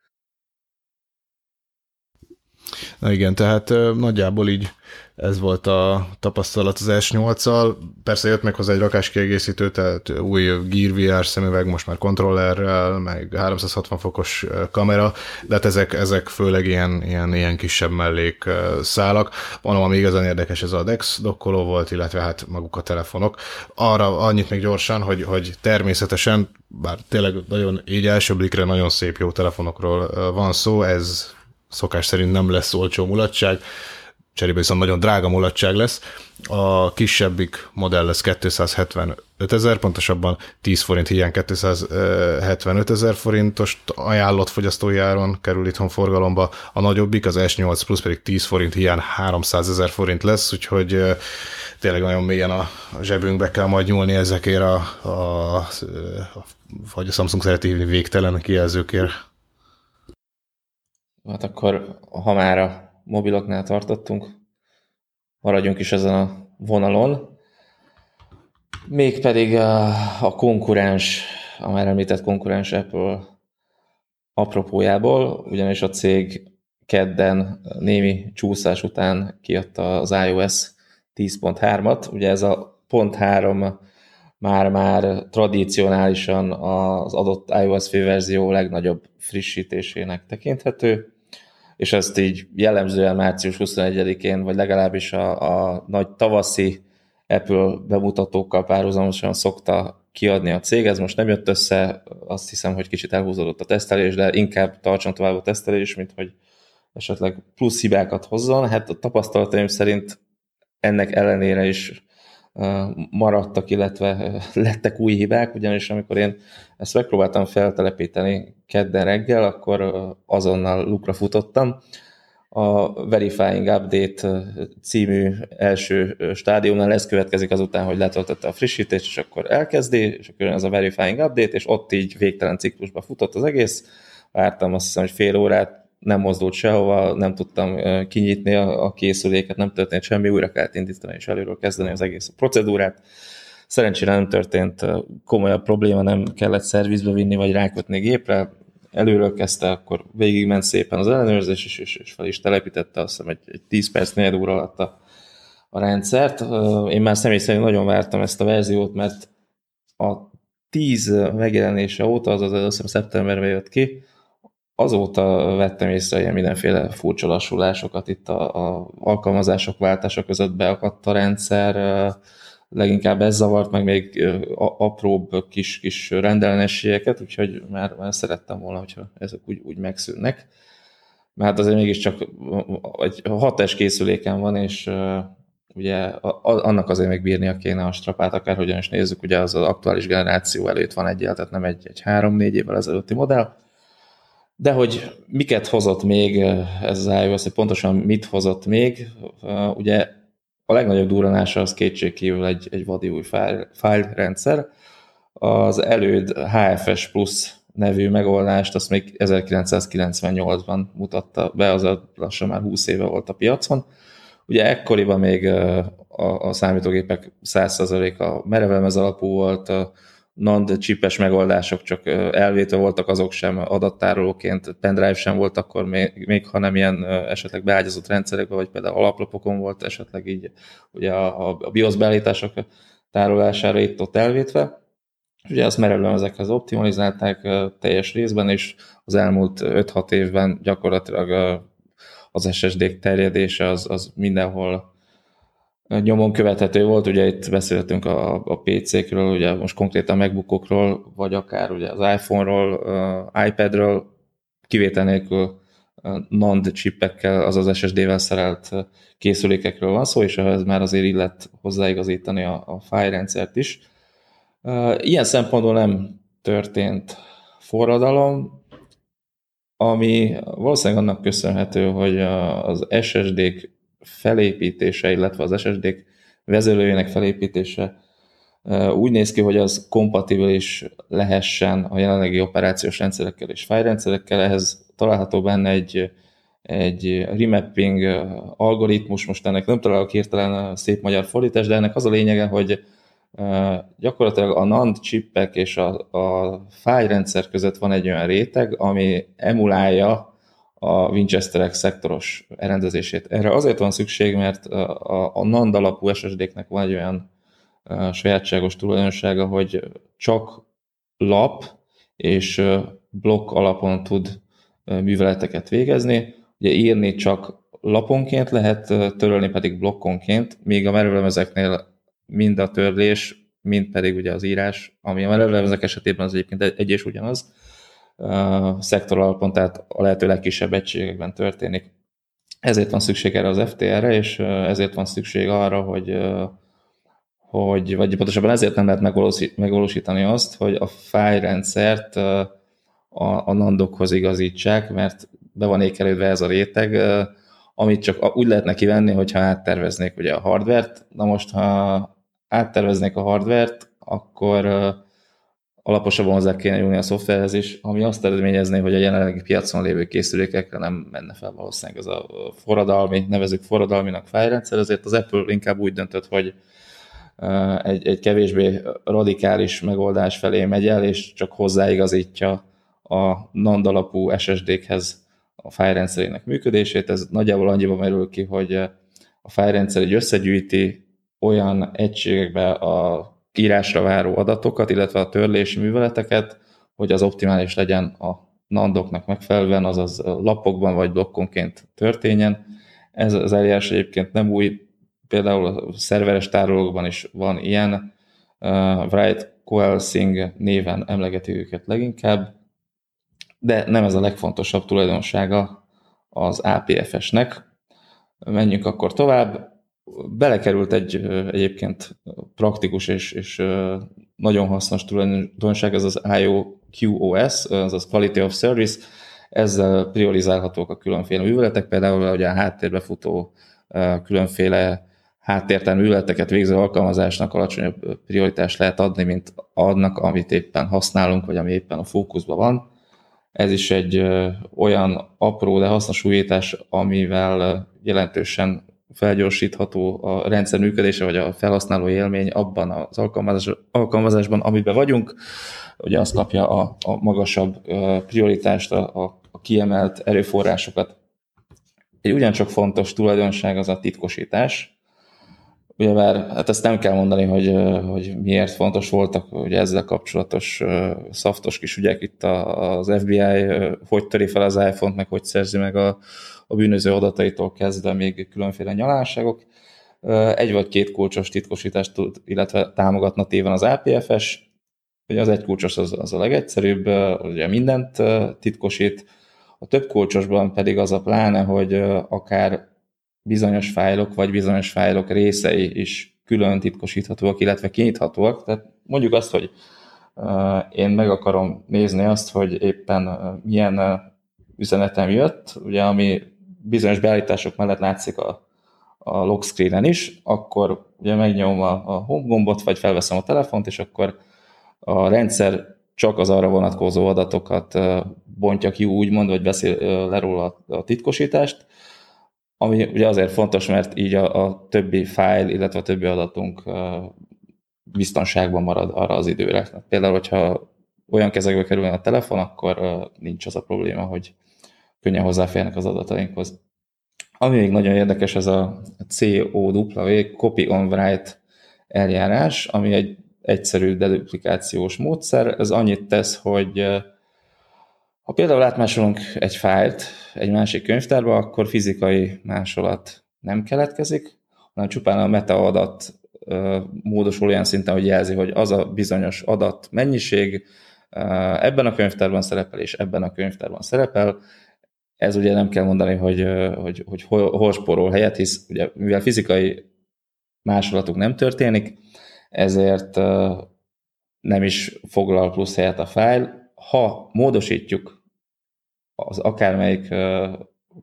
Na igen, tehát nagyjából így ez volt a tapasztalat az S8-al. Persze jött meg hozzá egy rakás kiegészítő, tehát új Gear VR szemüveg, most már kontrollerrel, meg 360 fokos kamera, de hát ezek, ezek főleg ilyen, ilyen, ilyen kisebb mellék szálak. Mondom, ami igazán érdekes, ez a DeX dokkoló volt, illetve hát maguk a telefonok. Arra annyit még gyorsan, hogy, hogy természetesen, bár tényleg nagyon így első blikre nagyon szép jó telefonokról van szó, ez szokás szerint nem lesz olcsó mulatság, cserébe viszont nagyon drága mulatság lesz. A kisebbik modell lesz 275 ezer, pontosabban 10 forint hiány 275 ezer forintos ajánlott fogyasztói áron kerül itthon forgalomba. A nagyobbik, az S8 Plus pedig 10 forint hiány 300 ezer forint lesz, úgyhogy tényleg nagyon mélyen a zsebünkbe kell majd nyúlni ezekért a, a, a vagy a Samsung szereti hívni végtelen kijelzőkért. Hát akkor, ha már a mobiloknál tartottunk, maradjunk is ezen a vonalon. Mégpedig a, a konkurens, a már említett konkurens Apple apropójából, ugyanis a cég kedden némi csúszás után kiadta az iOS 10.3-at. Ugye ez a pont 3 már-már tradicionálisan az adott iOS verzió legnagyobb frissítésének tekinthető, és ezt így jellemzően március 21-én, vagy legalábbis a, a nagy tavaszi Apple bemutatókkal párhuzamosan szokta kiadni a cég. Ez most nem jött össze, azt hiszem, hogy kicsit elhúzódott a tesztelés, de inkább tartson tovább a tesztelés, mint hogy esetleg plusz hibákat hozzon. Hát a tapasztalataim szerint ennek ellenére is maradtak, illetve lettek új hibák, ugyanis amikor én ezt megpróbáltam feltelepíteni kedden reggel, akkor azonnal lukra futottam. A Verifying Update című első stádiumnál ez következik azután, hogy letöltötte a frissítést, és akkor elkezdi, és akkor ez a Verifying Update, és ott így végtelen ciklusba futott az egész. Vártam azt hiszem, hogy fél órát, nem mozdult sehova, nem tudtam kinyitni a, készüléket, nem történt semmi, újra kellett indítani és előről kezdeni az egész procedúrát. Szerencsére nem történt komolyabb probléma, nem kellett szervizbe vinni, vagy rákötni gépre, előről kezdte, akkor végigment szépen az ellenőrzés, és, és, és fel is telepítette, azt hiszem egy, egy 10 perc, 4 óra alatt a, a rendszert. Én már személy szerint nagyon vártam ezt a verziót, mert a 10 megjelenése óta, azaz azt hiszem szeptemberben jött ki, azóta vettem észre ilyen mindenféle furcsa lassulásokat itt a, a alkalmazások váltása között beakadt a rendszer, leginkább ez zavart, meg még apróbb kis, kis rendellenességeket, úgyhogy már, már szerettem volna, hogyha ezek úgy, úgy megszűnnek. Mert azért mégiscsak egy 6 készüléken van, és ugye annak azért még bírnia kéne a strapát, akárhogyan is nézzük, ugye az az aktuális generáció előtt van egyel, tehát nem egy, egy 3-4 évvel ezelőtti modell, de hogy miket hozott még eh, ez az iOS, hogy pontosan mit hozott még, eh, ugye a legnagyobb durranása az kétségkívül egy, egy vadi új file, rendszer. Az előd HFS Plus nevű megoldást, azt még 1998-ban mutatta be, az lassan már 20 éve volt a piacon. Ugye ekkoriban még eh, a, a számítógépek 100%-a merevelmez alapú volt, NAND csipes megoldások csak elvétve voltak, azok sem adattárolóként, pendrive sem volt akkor még, még hanem ilyen esetleg beágyazott rendszerekben, vagy például alaplapokon volt esetleg így ugye a, a BIOS beállítások tárolására itt-ott elvétve. Ugye azt merevően ezekhez optimalizálták teljes részben, és az elmúlt 5-6 évben gyakorlatilag az SSD-k terjedése az, az mindenhol nyomon követhető volt, ugye itt beszéltünk a, a PC-kről, ugye most konkrétan MacBookokról, vagy akár ugye az iPhone-ról, uh, iPad-ről, kivétel nélkül uh, NAND chipekkel, azaz SSD-vel szerelt készülékekről van szó, és ehhez már azért illet hozzáigazítani a, a fájrendszert is. Uh, ilyen szempontból nem történt forradalom, ami valószínűleg annak köszönhető, hogy az SSD-k felépítése, illetve az SSD-k vezérlőjének felépítése úgy néz ki, hogy az kompatibilis lehessen a jelenlegi operációs rendszerekkel és fájrendszerekkel, ehhez található benne egy, egy remapping algoritmus, most ennek nem találok hirtelen szép magyar fordítás, de ennek az a lényege, hogy gyakorlatilag a NAND chipek és a, a fájrendszer között van egy olyan réteg, ami emulálja a Winchesterek szektoros elrendezését. Erre azért van szükség, mert a, a NAND alapú SSD-knek van egy olyan sajátságos tulajdonsága, hogy csak lap és blokk alapon tud műveleteket végezni. Ugye írni csak laponként lehet, törölni pedig blokkonként, míg a merőlemezeknél mind a törlés, mind pedig ugye az írás, ami a merőlemezek esetében az egyébként egy és ugyanaz, szektor alapon, tehát a lehető legkisebb egységekben történik. Ezért van szükség erre az FTR-re, és ezért van szükség arra, hogy, hogy vagy pontosabban ezért nem lehet megvalósítani azt, hogy a fájrendszert a, a nandokhoz igazítsák, mert be van ékelődve ez a réteg, amit csak úgy lehetne kivenni, hogyha átterveznék ugye a hardvert. Na most, ha átterveznék a hardvert, akkor alaposabban hozzá kéne nyúlni a szoftverhez is, ami azt eredményezné, hogy a jelenlegi piacon lévő készülékekre nem menne fel valószínűleg ez a forradalmi, nevezük forradalminak fájrendszer, ezért az Apple inkább úgy döntött, hogy egy, egy kevésbé radikális megoldás felé megy el, és csak hozzáigazítja a NAND alapú SSD-khez a fájrendszerének működését. Ez nagyjából annyiba merül ki, hogy a fájrendszer egy összegyűjti olyan egységekbe a írásra váró adatokat, illetve a törlési műveleteket, hogy az optimális legyen a nandoknak megfelelően, azaz lapokban vagy blokkonként történjen. Ez az eljárás egyébként nem új, például a szerveres tárolókban is van ilyen, uh, Write Coalescing néven emlegeti őket leginkább, de nem ez a legfontosabb tulajdonsága az APFS-nek. Menjünk akkor tovább. Belekerült egy egyébként praktikus és, és nagyon hasznos tulajdonság, ez az IOQOS, az Quality of Service, ezzel priorizálhatók a különféle műveletek, például hogy a háttérbe futó különféle háttértán műveleteket végző alkalmazásnak alacsonyabb prioritást lehet adni, mint adnak, amit éppen használunk, vagy ami éppen a fókuszban van. Ez is egy olyan apró, de hasznos újítás, amivel jelentősen felgyorsítható a rendszer működése, vagy a felhasználó élmény abban az alkalmazás, alkalmazásban, amiben vagyunk. Ugye azt kapja a, a magasabb prioritást, a, a kiemelt erőforrásokat. Egy ugyancsak fontos tulajdonság az a titkosítás. Ugye már, hát ezt nem kell mondani, hogy, hogy miért fontos voltak ugye ezzel kapcsolatos szaftos kis ügyek itt az FBI, hogy töri fel az iPhone-t, meg hogy szerzi meg a, a bűnöző adataitól kezdve még különféle nyalásságok. Egy vagy két kulcsos titkosítást tud, illetve támogat natívan az APFS. Ugye az egy kulcsos az, az a legegyszerűbb, ugye mindent titkosít, a több kulcsosban pedig az a pláne, hogy akár bizonyos fájlok vagy bizonyos fájlok részei is külön titkosíthatóak, illetve kinyithatóak. Tehát mondjuk azt, hogy én meg akarom nézni azt, hogy éppen milyen üzenetem jött, ugye ami bizonyos beállítások mellett látszik a, a lock screen-en is, akkor ugye megnyomom a, a home gombot, vagy felveszem a telefont, és akkor a rendszer csak az arra vonatkozó adatokat bontja ki úgymond, vagy beszél le róla a titkosítást, ami ugye azért fontos, mert így a, a többi fájl, illetve a többi adatunk biztonságban marad arra az időre. Például, hogyha olyan kezekbe kerül a telefon, akkor nincs az a probléma, hogy könnyen hozzáférnek az adatainkhoz. Ami még nagyon érdekes, ez a COW, Copy on Write eljárás, ami egy egyszerű deduplikációs módszer. Ez annyit tesz, hogy ha például átmásolunk egy fájlt egy másik könyvtárba, akkor fizikai másolat nem keletkezik, hanem csupán a metaadat módosul olyan szinten, hogy jelzi, hogy az a bizonyos adat mennyiség ebben a könyvtárban szerepel, és ebben a könyvtárban szerepel, ez ugye nem kell mondani, hogy, hogy, hogy hol, hol spórol helyet, hisz ugye, mivel fizikai másolatuk nem történik, ezért nem is foglal plusz helyet a fájl. Ha módosítjuk az akármelyik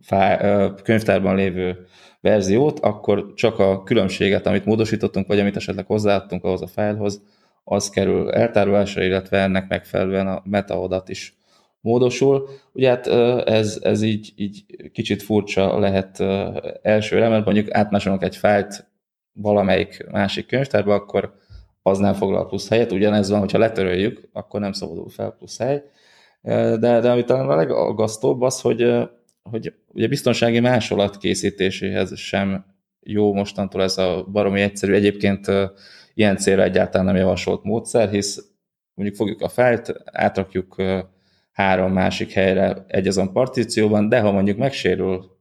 fájl, könyvtárban lévő verziót, akkor csak a különbséget, amit módosítottunk, vagy amit esetleg hozzáadtunk ahhoz a fájlhoz, az kerül eltárolásra, illetve ennek megfelelően a metaadat is módosul. Ugye hát ez, ez így, így kicsit furcsa lehet elsőre, mert mondjuk átmásolunk egy fájlt valamelyik másik könyvtárba, akkor az nem foglal plusz helyet. Ugyanez van, hogyha letöröljük, akkor nem szabadul fel plusz hely. De, de ami talán a legaggasztóbb az, hogy, hogy ugye biztonsági másolat készítéséhez sem jó mostantól ez a baromi egyszerű. Egyébként ilyen célra egyáltalán nem javasolt módszer, hisz mondjuk fogjuk a fájlt, átrakjuk három másik helyre egy azon partícióban, de ha mondjuk megsérül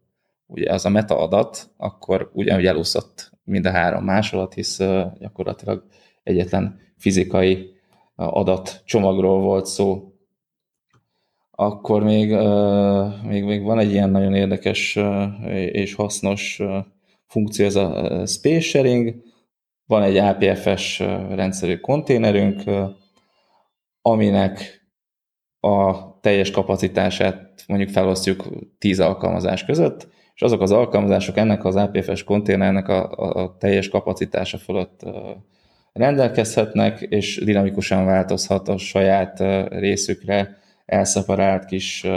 ugye az a metaadat, akkor ugyanúgy elúszott mind a három másolat, hisz gyakorlatilag egyetlen fizikai adat csomagról volt szó. Akkor még, még, még van egy ilyen nagyon érdekes és hasznos funkció, ez a Space Sharing. Van egy APFS rendszerű konténerünk, aminek a teljes kapacitását mondjuk felosztjuk 10 alkalmazás között, és azok az alkalmazások ennek az APFS konténernek a, a, teljes kapacitása fölött rendelkezhetnek, és dinamikusan változhat a saját részükre elszeparált kis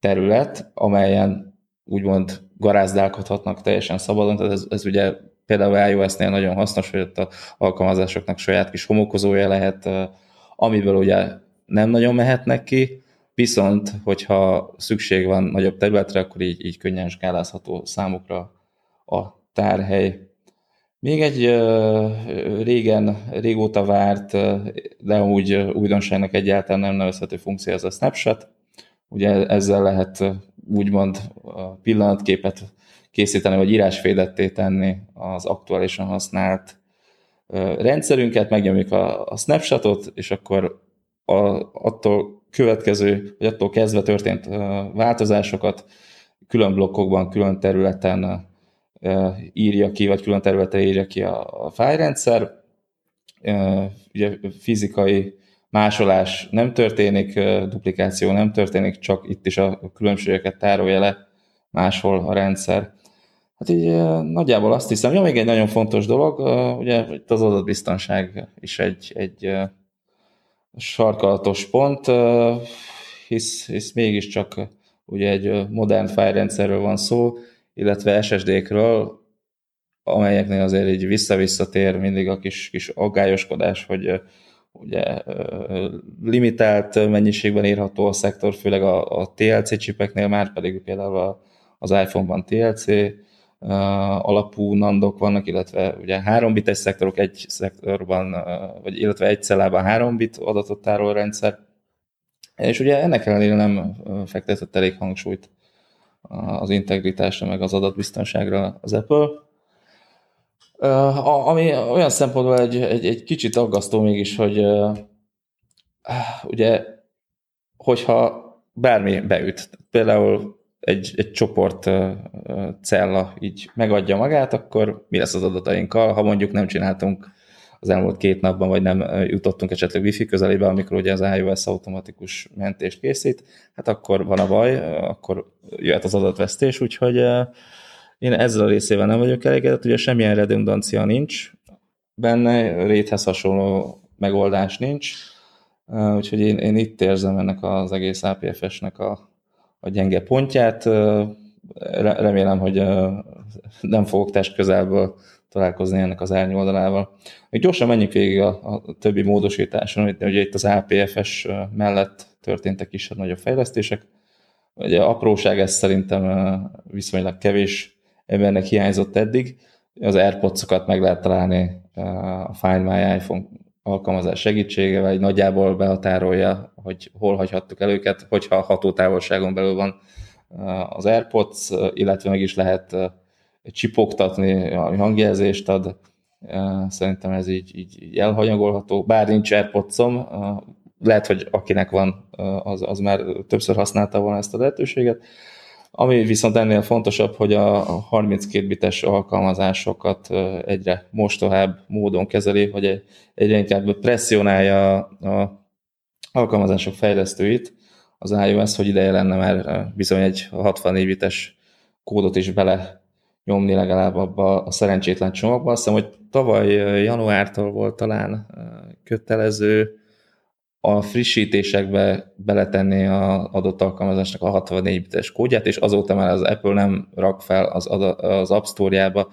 terület, amelyen úgymond garázdálkodhatnak teljesen szabadon, tehát ez, ez ugye például iOS-nél nagyon hasznos, hogy ott a alkalmazásoknak saját kis homokozója lehet, amiből ugye nem nagyon mehetnek ki, viszont hogyha szükség van nagyobb területre, akkor így, így könnyen skálázható számukra a tárhely. Még egy régen, régóta várt, de úgy újdonságnak egyáltalán nem nevezhető funkció, ez a snapshot. Ugye ezzel lehet úgymond pillanatképet készíteni, vagy írásfédetté tenni az aktuálisan használt rendszerünket, megnyomjuk a, a snapshotot, és akkor a, attól következő, vagy attól kezdve történt változásokat külön blokkokban, külön területen írja ki, vagy külön területre írja ki a, a fájrendszer. Ugye fizikai másolás nem történik, duplikáció nem történik, csak itt is a különbségeket tárolja le máshol a rendszer. Hát így nagyjából azt hiszem, ja, még egy nagyon fontos dolog, ugye itt az adatbiztonság is egy, egy sarkalatos pont, hisz, hisz mégiscsak ugye egy modern fájrendszerről van szó, illetve SSD-kről, amelyeknél azért így vissza-visszatér mindig a kis, kis aggályoskodás, hogy ugye limitált mennyiségben írható a szektor, főleg a, a TLC csipeknél, már pedig például az iPhone-ban TLC alapú nandok vannak, illetve ugye három bites szektorok egy szektorban, vagy illetve egy cellában három bit adatot tároló rendszer, és ugye ennek ellenére nem fektetett elég hangsúlyt az integritásra, meg az adatbiztonságra az Apple. Ami olyan szempontból egy, egy, egy kicsit aggasztó mégis, hogy ugye, hogyha bármi beüt, például egy, egy csoport cella így megadja magát, akkor mi lesz az adatainkkal, ha mondjuk nem csináltunk az elmúlt két napban, vagy nem jutottunk esetleg wifi közelébe, amikor ugye az iOS automatikus mentést készít, hát akkor van a baj, akkor jöhet az adatvesztés, úgyhogy én ezzel a részével nem vagyok elégedett, ugye semmilyen redundancia nincs benne, réthez hasonló megoldás nincs, úgyhogy én, én itt érzem ennek az egész APFS-nek a, a gyenge pontját. Remélem, hogy nem fogok test közelből találkozni ennek az árnyoldalával. Még gyorsan menjünk végig a, a többi módosításon, ugye itt az APFS mellett történtek kisebb nagyobb fejlesztések. Ugye apróság ez szerintem viszonylag kevés, ebbennek hiányzott eddig. Az AirPods-okat meg lehet találni a Find My iPhone alkalmazás segítségével, egy nagyjából behatárolja, hogy hol hagyhattuk el őket, hogyha hatótávolságon belül van az AirPods, illetve meg is lehet csipogtatni, ami hangjelzést ad. Szerintem ez így, így, így elhanyagolható, bár nincs airpods lehet, hogy akinek van, az, az már többször használta volna ezt a lehetőséget. Ami viszont ennél fontosabb, hogy a 32 bites alkalmazásokat egyre mostohább módon kezeli, hogy egyre inkább presszionálja a alkalmazások fejlesztőit, az iOS, hogy ideje lenne már bizony egy 64 bites kódot is bele nyomni legalább abba a szerencsétlen csomagba. Azt hiszem, hogy tavaly januártól volt talán kötelező a frissítésekbe beletenni az adott alkalmazásnak a 64 bites kódját, és azóta már az Apple nem rak fel az, az App Store-jába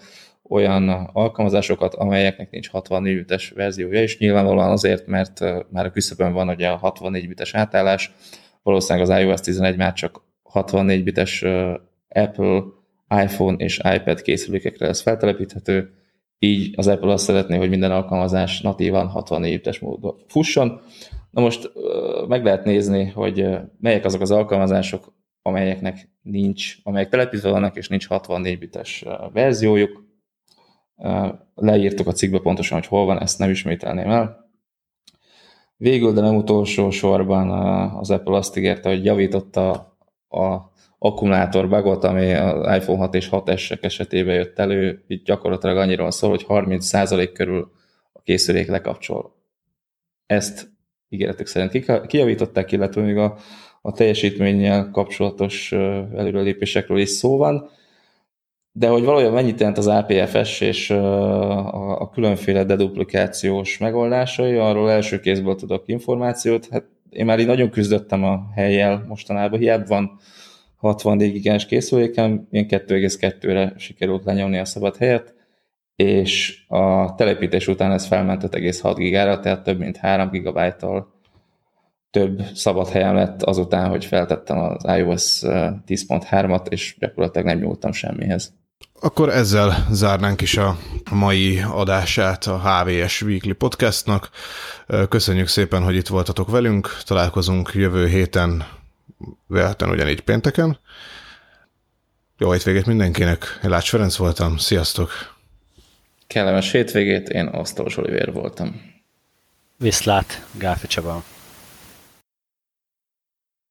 olyan alkalmazásokat, amelyeknek nincs 64 bites verziója, és nyilvánvalóan azért, mert már a küszöbön van ugye a 64 bites átállás, valószínűleg az iOS 11 már csak 64 bites Apple, iPhone és iPad készülékekre lesz feltelepíthető, így az Apple azt szeretné, hogy minden alkalmazás natívan 64 bites módon fusson. Na most meg lehet nézni, hogy melyek azok az alkalmazások, amelyeknek nincs, amelyek telepítve vannak, és nincs 64 bites verziójuk. Leírtuk a cikkbe pontosan, hogy hol van, ezt nem ismételném el. Végül, de nem utolsó sorban az Apple azt ígérte, hogy javította a akkumulátor bugot, ami az iPhone 6 és 6S-ek esetében jött elő, itt gyakorlatilag annyiról szól, hogy 30% körül a készülék lekapcsol. Ezt ígéretük szerint kijavították, illetve még a, a teljesítménnyel kapcsolatos előrelépésekről is szó van, de hogy valójában mennyit jelent az APFS és a, a különféle deduplikációs megoldásai, arról első kézből tudok információt. Hát én már így nagyon küzdöttem a helyjel mostanában, hiába van 64 gigás készülékem, én 2,2-re sikerült lenyomni a szabad helyet, és a telepítés után ez felment 5,6 gigára, tehát több mint 3 gigabájttal több szabad helyem lett azután, hogy feltettem az iOS 10.3-at, és gyakorlatilag nem nyúltam semmihez. Akkor ezzel zárnánk is a mai adását a HVS Weekly Podcastnak. Köszönjük szépen, hogy itt voltatok velünk. Találkozunk jövő héten, véletlenül ugyanígy pénteken. Jó hétvégét mindenkinek. Lács Ferenc voltam. Sziasztok! Kellemes hétvégét, én Asztalos Olivér voltam. Viszlát, Gáfi Csaba.